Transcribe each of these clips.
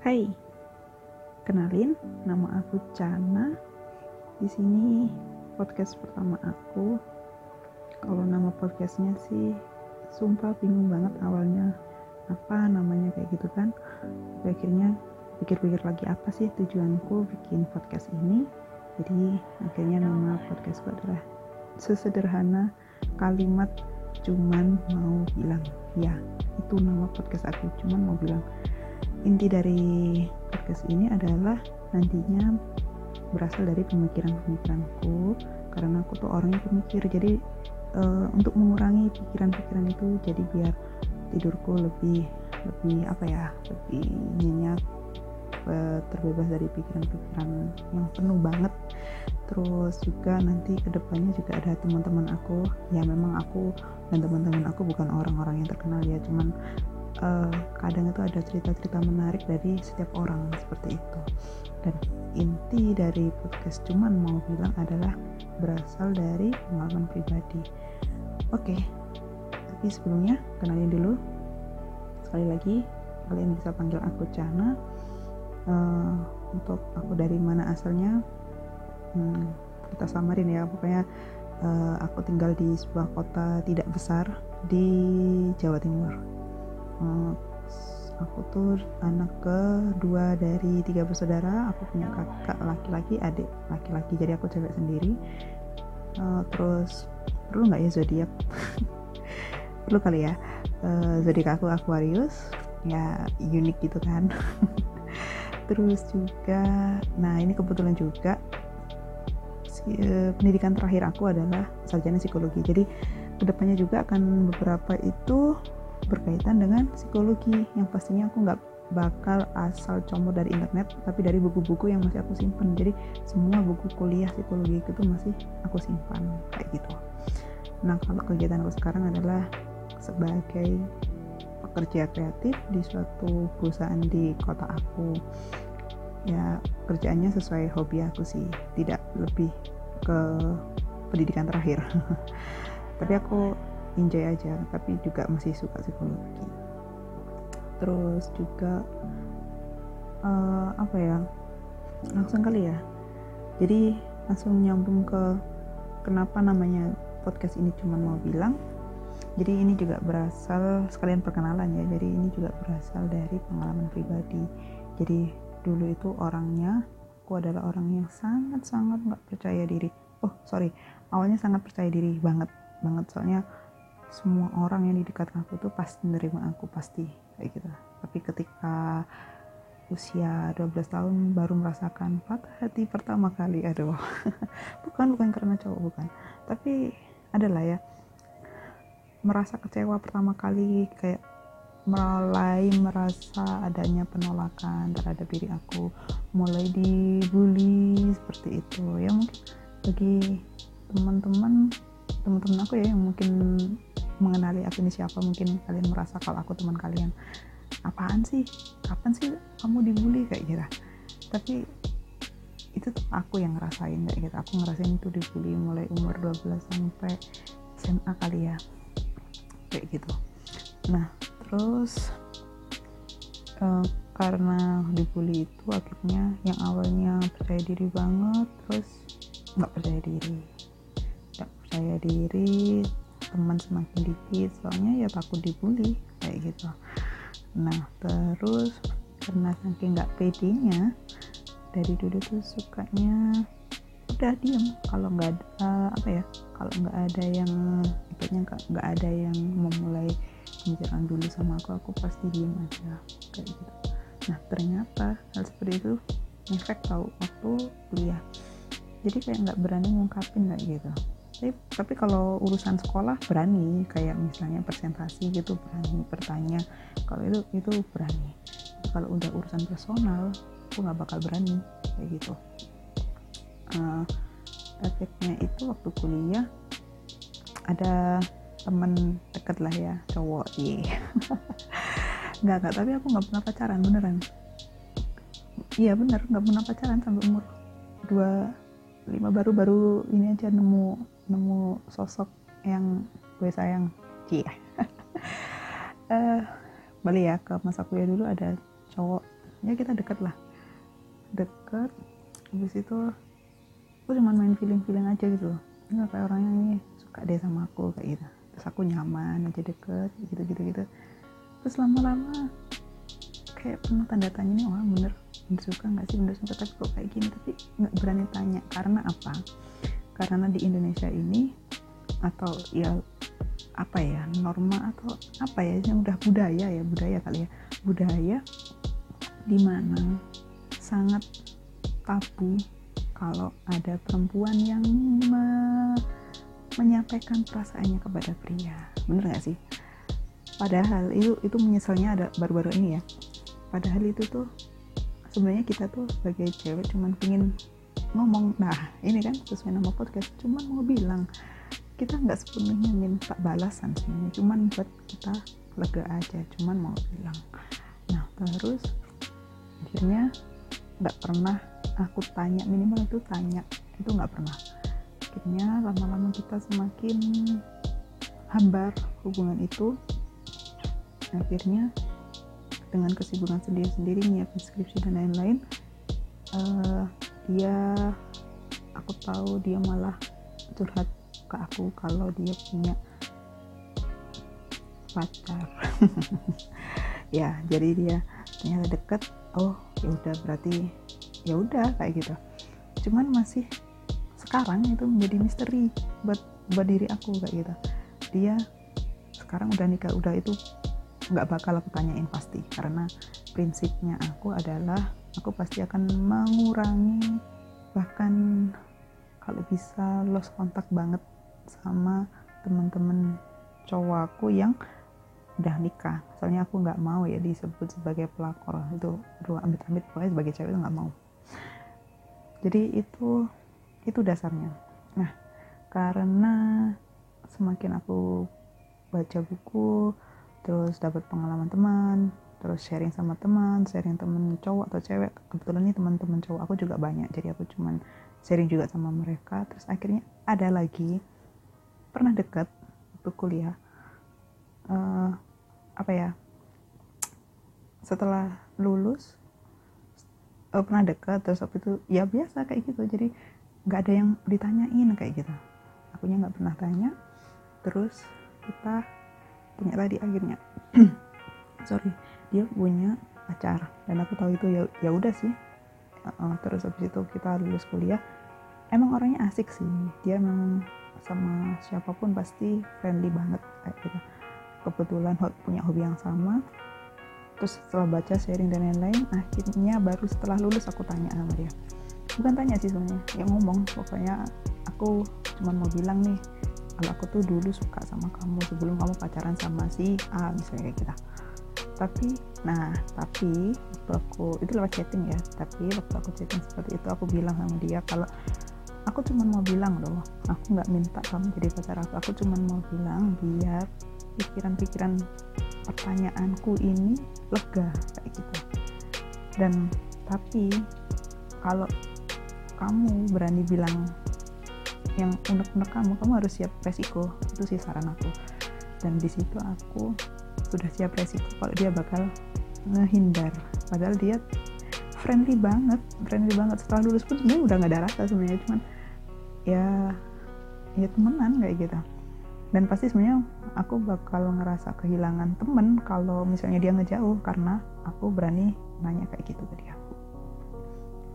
Hai, kenalin, nama aku Cana. Di sini podcast pertama aku. Kalau nama podcastnya sih, sumpah bingung banget awalnya apa namanya kayak gitu kan. Tapi akhirnya pikir-pikir lagi apa sih tujuanku bikin podcast ini. Jadi akhirnya nama podcastku adalah sesederhana kalimat cuman mau bilang ya itu nama podcast aku cuman mau bilang inti dari podcast ini adalah nantinya berasal dari pemikiran-pemikiranku karena aku tuh orangnya pemikir. Jadi uh, untuk mengurangi pikiran-pikiran itu jadi biar tidurku lebih lebih apa ya lebih nyenyak uh, terbebas dari pikiran-pikiran yang penuh banget. Terus juga nanti ke depannya juga ada teman-teman aku. Ya memang aku dan teman-teman aku bukan orang-orang yang terkenal ya cuman uh, kadang itu ada cerita-cerita menarik dari setiap orang seperti itu. Dan inti dari podcast cuman mau bilang adalah berasal dari pengalaman pribadi. Oke okay. tapi sebelumnya kenalin dulu. Sekali lagi kalian bisa panggil aku Cana. Uh, untuk aku dari mana asalnya hmm, kita samarin ya. Pokoknya uh, aku tinggal di sebuah kota tidak besar di Jawa Timur aku tuh anak kedua dari tiga bersaudara. Aku punya kakak laki-laki adik laki-laki. Jadi aku cewek sendiri. Uh, terus perlu nggak ya zodiak? Perlu kali ya. Uh, zodiak aku Aquarius. Ya unik gitu kan. Terus juga nah ini kebetulan juga Eh, pendidikan terakhir aku adalah sarjana psikologi. Jadi ke depannya juga akan beberapa itu berkaitan dengan psikologi yang pastinya aku nggak bakal asal comot dari internet tapi dari buku-buku yang masih aku simpan jadi semua buku kuliah psikologi itu masih aku simpan kayak gitu. Nah kalau kegiatan aku sekarang adalah sebagai pekerja kreatif di suatu perusahaan di kota aku. Ya kerjaannya sesuai hobi aku sih tidak lebih ke pendidikan terakhir. Tapi aku enjoy aja tapi juga masih suka psikologi. Terus juga uh, apa ya langsung kali ya. Jadi langsung nyambung ke kenapa namanya podcast ini cuma mau bilang. Jadi ini juga berasal sekalian perkenalan ya jadi ini juga berasal dari pengalaman pribadi. Jadi dulu itu orangnya aku adalah orang yang sangat-sangat nggak percaya diri. Oh sorry awalnya sangat percaya diri banget banget. Soalnya semua orang yang di dekat aku tuh pasti menerima aku pasti kayak gitu. Tapi ketika usia 12 tahun baru merasakan patah hati pertama kali aduh. Bukan bukan karena cowok bukan. Tapi adalah ya merasa kecewa pertama kali kayak mulai merasa adanya penolakan terhadap diri aku mulai dibully seperti itu. Ya mungkin bagi teman-teman teman-teman aku ya yang mungkin mengenali aku ini siapa mungkin kalian merasa kalau aku teman kalian apaan sih? Kapan sih kamu dibully? Kayak gitu. Tapi itu tuh aku yang ngerasain kayak gitu. Aku ngerasain itu dibully mulai umur 12 sampai SMA kali ya. Kayak gitu. Nah terus uh, karena dibully itu akhirnya yang awalnya percaya diri banget terus nggak percaya diri. Nggak percaya diri teman semakin dikit soalnya ya takut dibully kayak gitu. Nah terus karena saking nggak pedenya dari dulu tuh sukanya udah diem. Kalau nggak ada apa ya kalau nggak ada yang ibaratnya nggak ada yang memulai pembicaraan dulu sama aku aku pasti diem aja kayak gitu. Nah ternyata hal seperti itu efek tahu waktu kuliah. Jadi kayak nggak berani ngungkapin kayak gitu tapi, tapi kalau urusan sekolah berani kayak misalnya presentasi gitu berani bertanya kalau itu itu berani. Kalau udah urusan personal aku nggak bakal berani kayak gitu. Uh, efeknya itu waktu kuliah ada temen deket lah ya cowok iya. Nggak nggak tapi aku nggak pernah pacaran beneran. Iya bener nggak pernah pacaran sampai umur dua lima baru baru ini aja nemu nemu sosok yang gue sayang. Cie. Uh, balik ya ke masa kuliah dulu ada cowok. Ya kita deket lah. Deket habis itu aku cuma main feeling feeling aja gitu nggak kayak orangnya ini suka deh sama aku kayak gitu. Terus aku nyaman aja deket gitu gitu gitu. Terus lama-lama kayak penuh tanda tanya nih orang bener bener suka nggak sih? Bener suka tapi kok kayak gini? Tapi nggak berani tanya karena apa karena di Indonesia ini atau ya apa ya norma atau apa ya yang udah budaya ya budaya kali ya. Budaya di mana sangat tabu kalau ada perempuan yang me menyampaikan perasaannya kepada pria. Bener gak sih? Padahal itu itu menyesalnya ada baru-baru ini ya. Padahal itu tuh sebenarnya kita tuh sebagai cewek cuman pingin ngomong nah ini kan sesuai nama podcast. Cuman mau bilang kita nggak sepenuhnya minta balasan sebenarnya cuman buat kita lega aja cuman mau bilang. Nah terus akhirnya nggak pernah aku tanya minimal itu tanya itu nggak pernah. Akhirnya lama-lama kita semakin hambar hubungan itu. Akhirnya dengan kesibukan sendiri-sendiri nyiapin skripsi dan lain-lain uh, dia aku tahu dia malah curhat ke aku kalau dia punya pacar. Ya jadi dia ternyata deket. Oh ya udah berarti ya udah kayak gitu. Cuman masih sekarang itu menjadi misteri buat buat diri aku kayak gitu. Dia sekarang udah nikah udah itu nggak bakal aku tanyain pasti. Karena prinsipnya aku adalah aku pasti akan mengurangi. Bahkan kalau bisa lost kontak banget sama teman-teman cowok aku yang udah nikah. Soalnya aku nggak mau ya disebut sebagai pelakor. Itu dua amit-amit pokoknya sebagai cewek itu nggak mau. Jadi itu itu dasarnya. Nah karena semakin aku baca buku terus dapat pengalaman teman terus sharing sama teman sharing temen cowok atau cewek. Kebetulan nih teman-teman cowok aku juga banyak jadi aku cuman sharing juga sama mereka. Terus akhirnya ada lagi pernah dekat waktu kuliah uh, apa ya setelah lulus uh, pernah dekat terus waktu itu ya biasa kayak gitu. Jadi nggak ada yang ditanyain kayak gitu. Akunya nggak pernah tanya. Terus kita punya tadi akhirnya. Sorry dia punya pacar. Dan aku tahu itu ya ya udah sih. Uh, terus habis itu kita lulus kuliah. Emang orangnya asik sih. Dia memang sama siapa pun pasti friendly banget kayak gitu. Kebetulan punya hobi yang sama. Terus setelah baca sharing dan lain-lain akhirnya baru setelah lulus aku tanya sama dia. Bukan tanya sih sebenarnya yang ngomong. Pokoknya aku cuma mau bilang nih kalau aku tuh dulu suka sama kamu sebelum kamu pacaran sama si A misalnya kayak gitu tapi nah tapi waktu aku itu lewat chatting ya tapi waktu aku chatting seperti itu aku bilang sama dia kalau aku cuma mau bilang loh aku nggak minta kamu jadi pacar aku aku cuma mau bilang biar pikiran-pikiran pertanyaanku ini lega kayak gitu. Dan tapi kalau kamu berani bilang yang unek-unek kamu kamu harus siap resiko itu sih saran aku. Dan di situ aku sudah siap resiko kalau dia bakal ngehindar. Padahal dia friendly banget friendly banget. Setelah lulus pun sebenarnya udah nggak ada rasa sebenarnya cuman ya ya temenan kayak gitu. Dan pasti sebenarnya aku bakal ngerasa kehilangan temen kalau misalnya dia ngejauh karena aku berani nanya kayak gitu ke dia.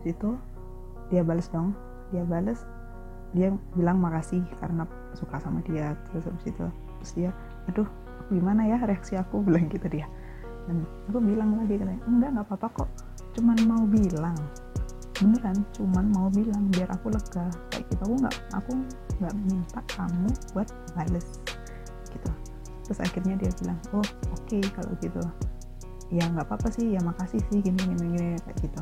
Situ dia bales dong. Dia bales dia bilang makasih karena suka sama dia. Terus habis itu terus dia aduh gimana ya reaksi aku? Bilang gitu dia. Dan aku bilang lagi katanya enggak nggak apa-apa kok. Cuman mau bilang. Beneran cuman mau bilang biar aku lega. Kayak gitu. Aku nggak aku nggak minta kamu buat bales. Gitu. Terus akhirnya dia bilang oh oke okay, kalau gitu. Ya nggak apa-apa sih. Ya makasih sih. Gini gini gini kayak gitu.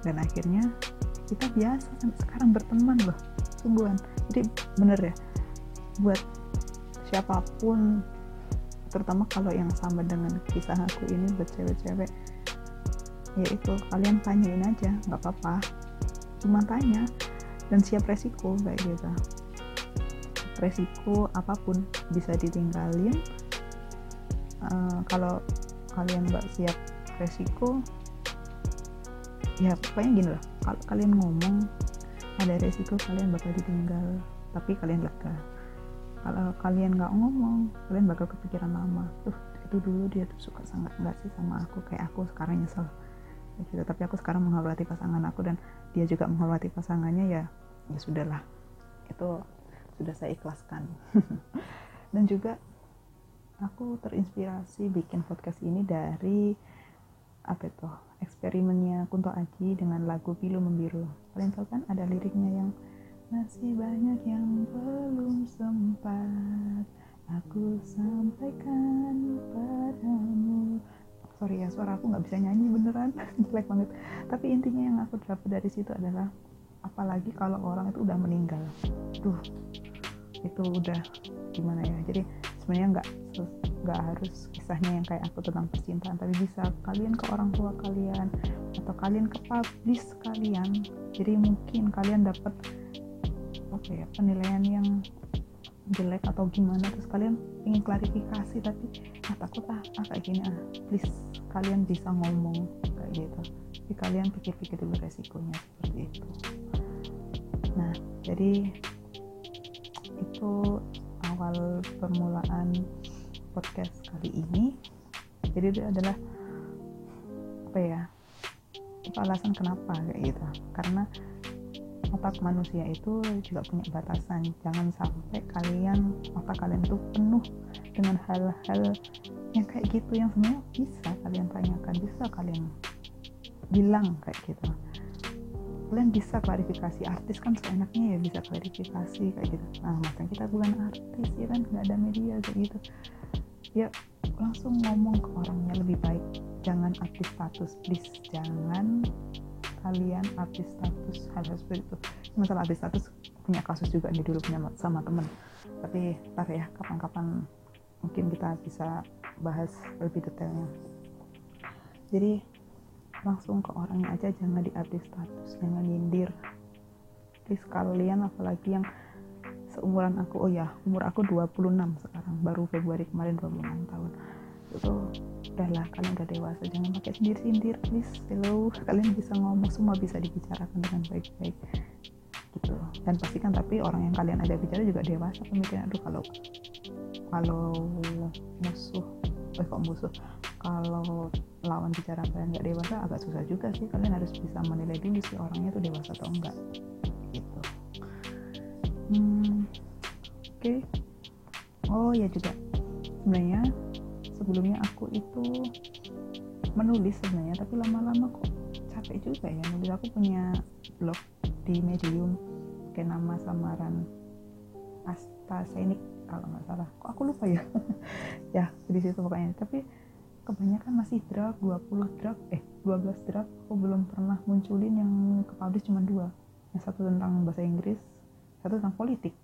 Dan akhirnya kita biasa sampai sekarang berteman loh. Sungguhan. Jadi bener ya buat siapa pun terutama kalau yang sama dengan kisah aku ini buat cewek-cewek ya itu kalian tanyain aja nggak apa-apa. Cuma tanya dan siap resiko kayak gitu. Resiko apa pun bisa ditinggalin. Uh, kalau kalian nggak siap resiko ya pokoknya gini lah kalau kalian ngomong ada resiko kalian bakal ditinggal tapi kalian lega kalau kalian nggak ngomong kalian bakal kepikiran lama. Tuh itu dulu dia tuh suka sangat nggak sih sama aku? Kayak aku sekarang nyesel. Gitu. Tapi aku sekarang menghormati pasangan aku dan dia juga menghormati pasangannya ya ya sudahlah. Itu sudah saya ikhlaskan. Dan juga aku terinspirasi bikin podcast ini dari apa itu eksperimennya Kunto Aji dengan lagu Pilu Membiru. Kalian tahu kan ada liriknya yang masih banyak yang belum sempat aku sampaikan padamu. Sorry ya suara aku nggak bisa nyanyi beneran. Jelek banget. Tapi intinya yang aku dapat dari situ adalah apalagi kalau orang itu udah meninggal. Tuh itu udah gimana ya? Jadi sebenarnya nggak nggak harus kisahnya yang kayak aku tentang percintaan tapi bisa kalian ke orang tua kalian atau kalian ke publis kalian. Jadi mungkin kalian dapat apa ya penilaian yang jelek atau gimana terus kalian ingin klarifikasi tapi ah takut ah, ah kayak gini ah please kalian bisa ngomong kayak gitu. Tapi kalian pikir-pikir dulu resikonya seperti itu. Nah jadi itu awal permulaan podcast kali ini. Jadi itu adalah apa ya itu alasan kenapa kayak gitu. Karena otak manusia itu juga punya batasan. Jangan sampai kalian otak kalian itu penuh dengan hal-hal yang kayak gitu yang sebenarnya bisa kalian tanyakan bisa kalian bilang kayak gitu. Kalian bisa klarifikasi artis kan seenaknya ya bisa klarifikasi kayak gitu. Nah masa kita bukan artis ya kan? Nggak ada media kayak gitu. Ya langsung ngomong ke orangnya lebih baik. Jangan artis status please. Jangan kalian artis status hal-hal seperti itu. Masalah artis status punya kasus juga nih dulu punya sama temen. Tapi ntar ya kapan-kapan mungkin kita bisa bahas lebih detailnya. Jadi langsung ke orangnya aja jangan di artis status jangan nyindir. Please kalian apalagi yang seumuran aku. Oh ya umur aku 26 sekarang baru Februari kemarin 26 tahun. Itu udahlah kalian udah dewasa jangan pakai sindir-sindir please. Hello. Kalian bisa ngomong semua bisa dibicarakan dengan baik-baik. Gitu. Dan pastikan tapi orang yang kalian ada bicara juga dewasa pemikiran. Aduh kalau kalau musuh eh kok musuh? Kalau lawan bicara kalian nggak dewasa agak susah juga sih. Kalian harus bisa menilai dulu sih orangnya tuh dewasa atau enggak. Hmm, oke. Okay. oh ya juga. Sebenarnya sebelumnya aku itu menulis sebenarnya tapi lama-lama kok capek juga ya. Nulis aku punya blog di medium pakai nama samaran Asta Senik kalau nggak salah. Kok aku lupa ya? Ya di situ pokoknya. Tapi kebanyakan masih draft 20 draft eh 12 draft aku belum pernah munculin yang ke publish cuma dua. Yang satu tentang bahasa Inggris satu tentang politik.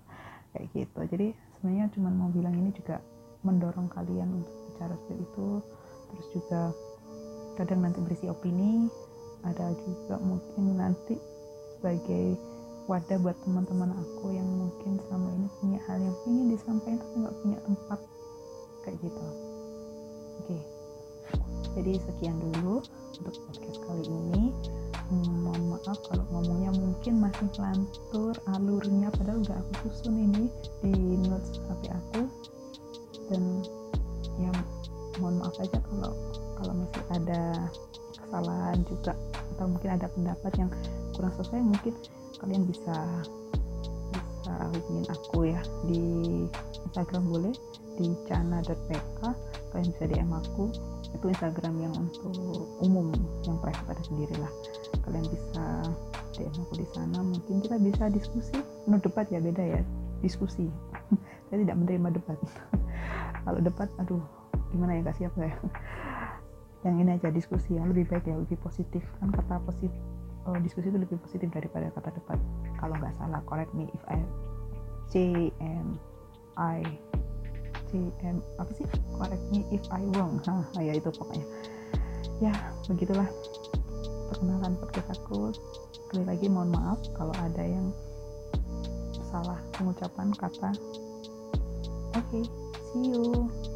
Kayak gitu. Jadi sebenarnya cuma mau bilang ini juga mendorong kalian untuk bicara seperti itu. Terus juga kadang nanti berisi opini ada juga mungkin nanti sebagai wadah buat teman-teman aku yang kalian bisa bisa hubungin aku ya di Instagram boleh di cana.pk kalian bisa DM aku. Itu Instagram yang untuk umum yang private sendiri lah. Kalian bisa DM aku di sana. Mungkin kita bisa diskusi. No debat ya beda ya. Diskusi. Saya tidak menerima debat. Kalau debat aduh gimana ya gak siap saya. Yang ini aja diskusi yang lebih baik ya lebih positif. Kan kata positif oh, diskusi itu lebih positif daripada kata debat kalau nggak salah correct me if I C M I CM apa sih? Correct me if I wrong. Nah, ya itu pokoknya. Ya begitulah perkenalan podcast aku. Sekali lagi mohon maaf kalau ada yang salah pengucapan kata. Oke okay, see you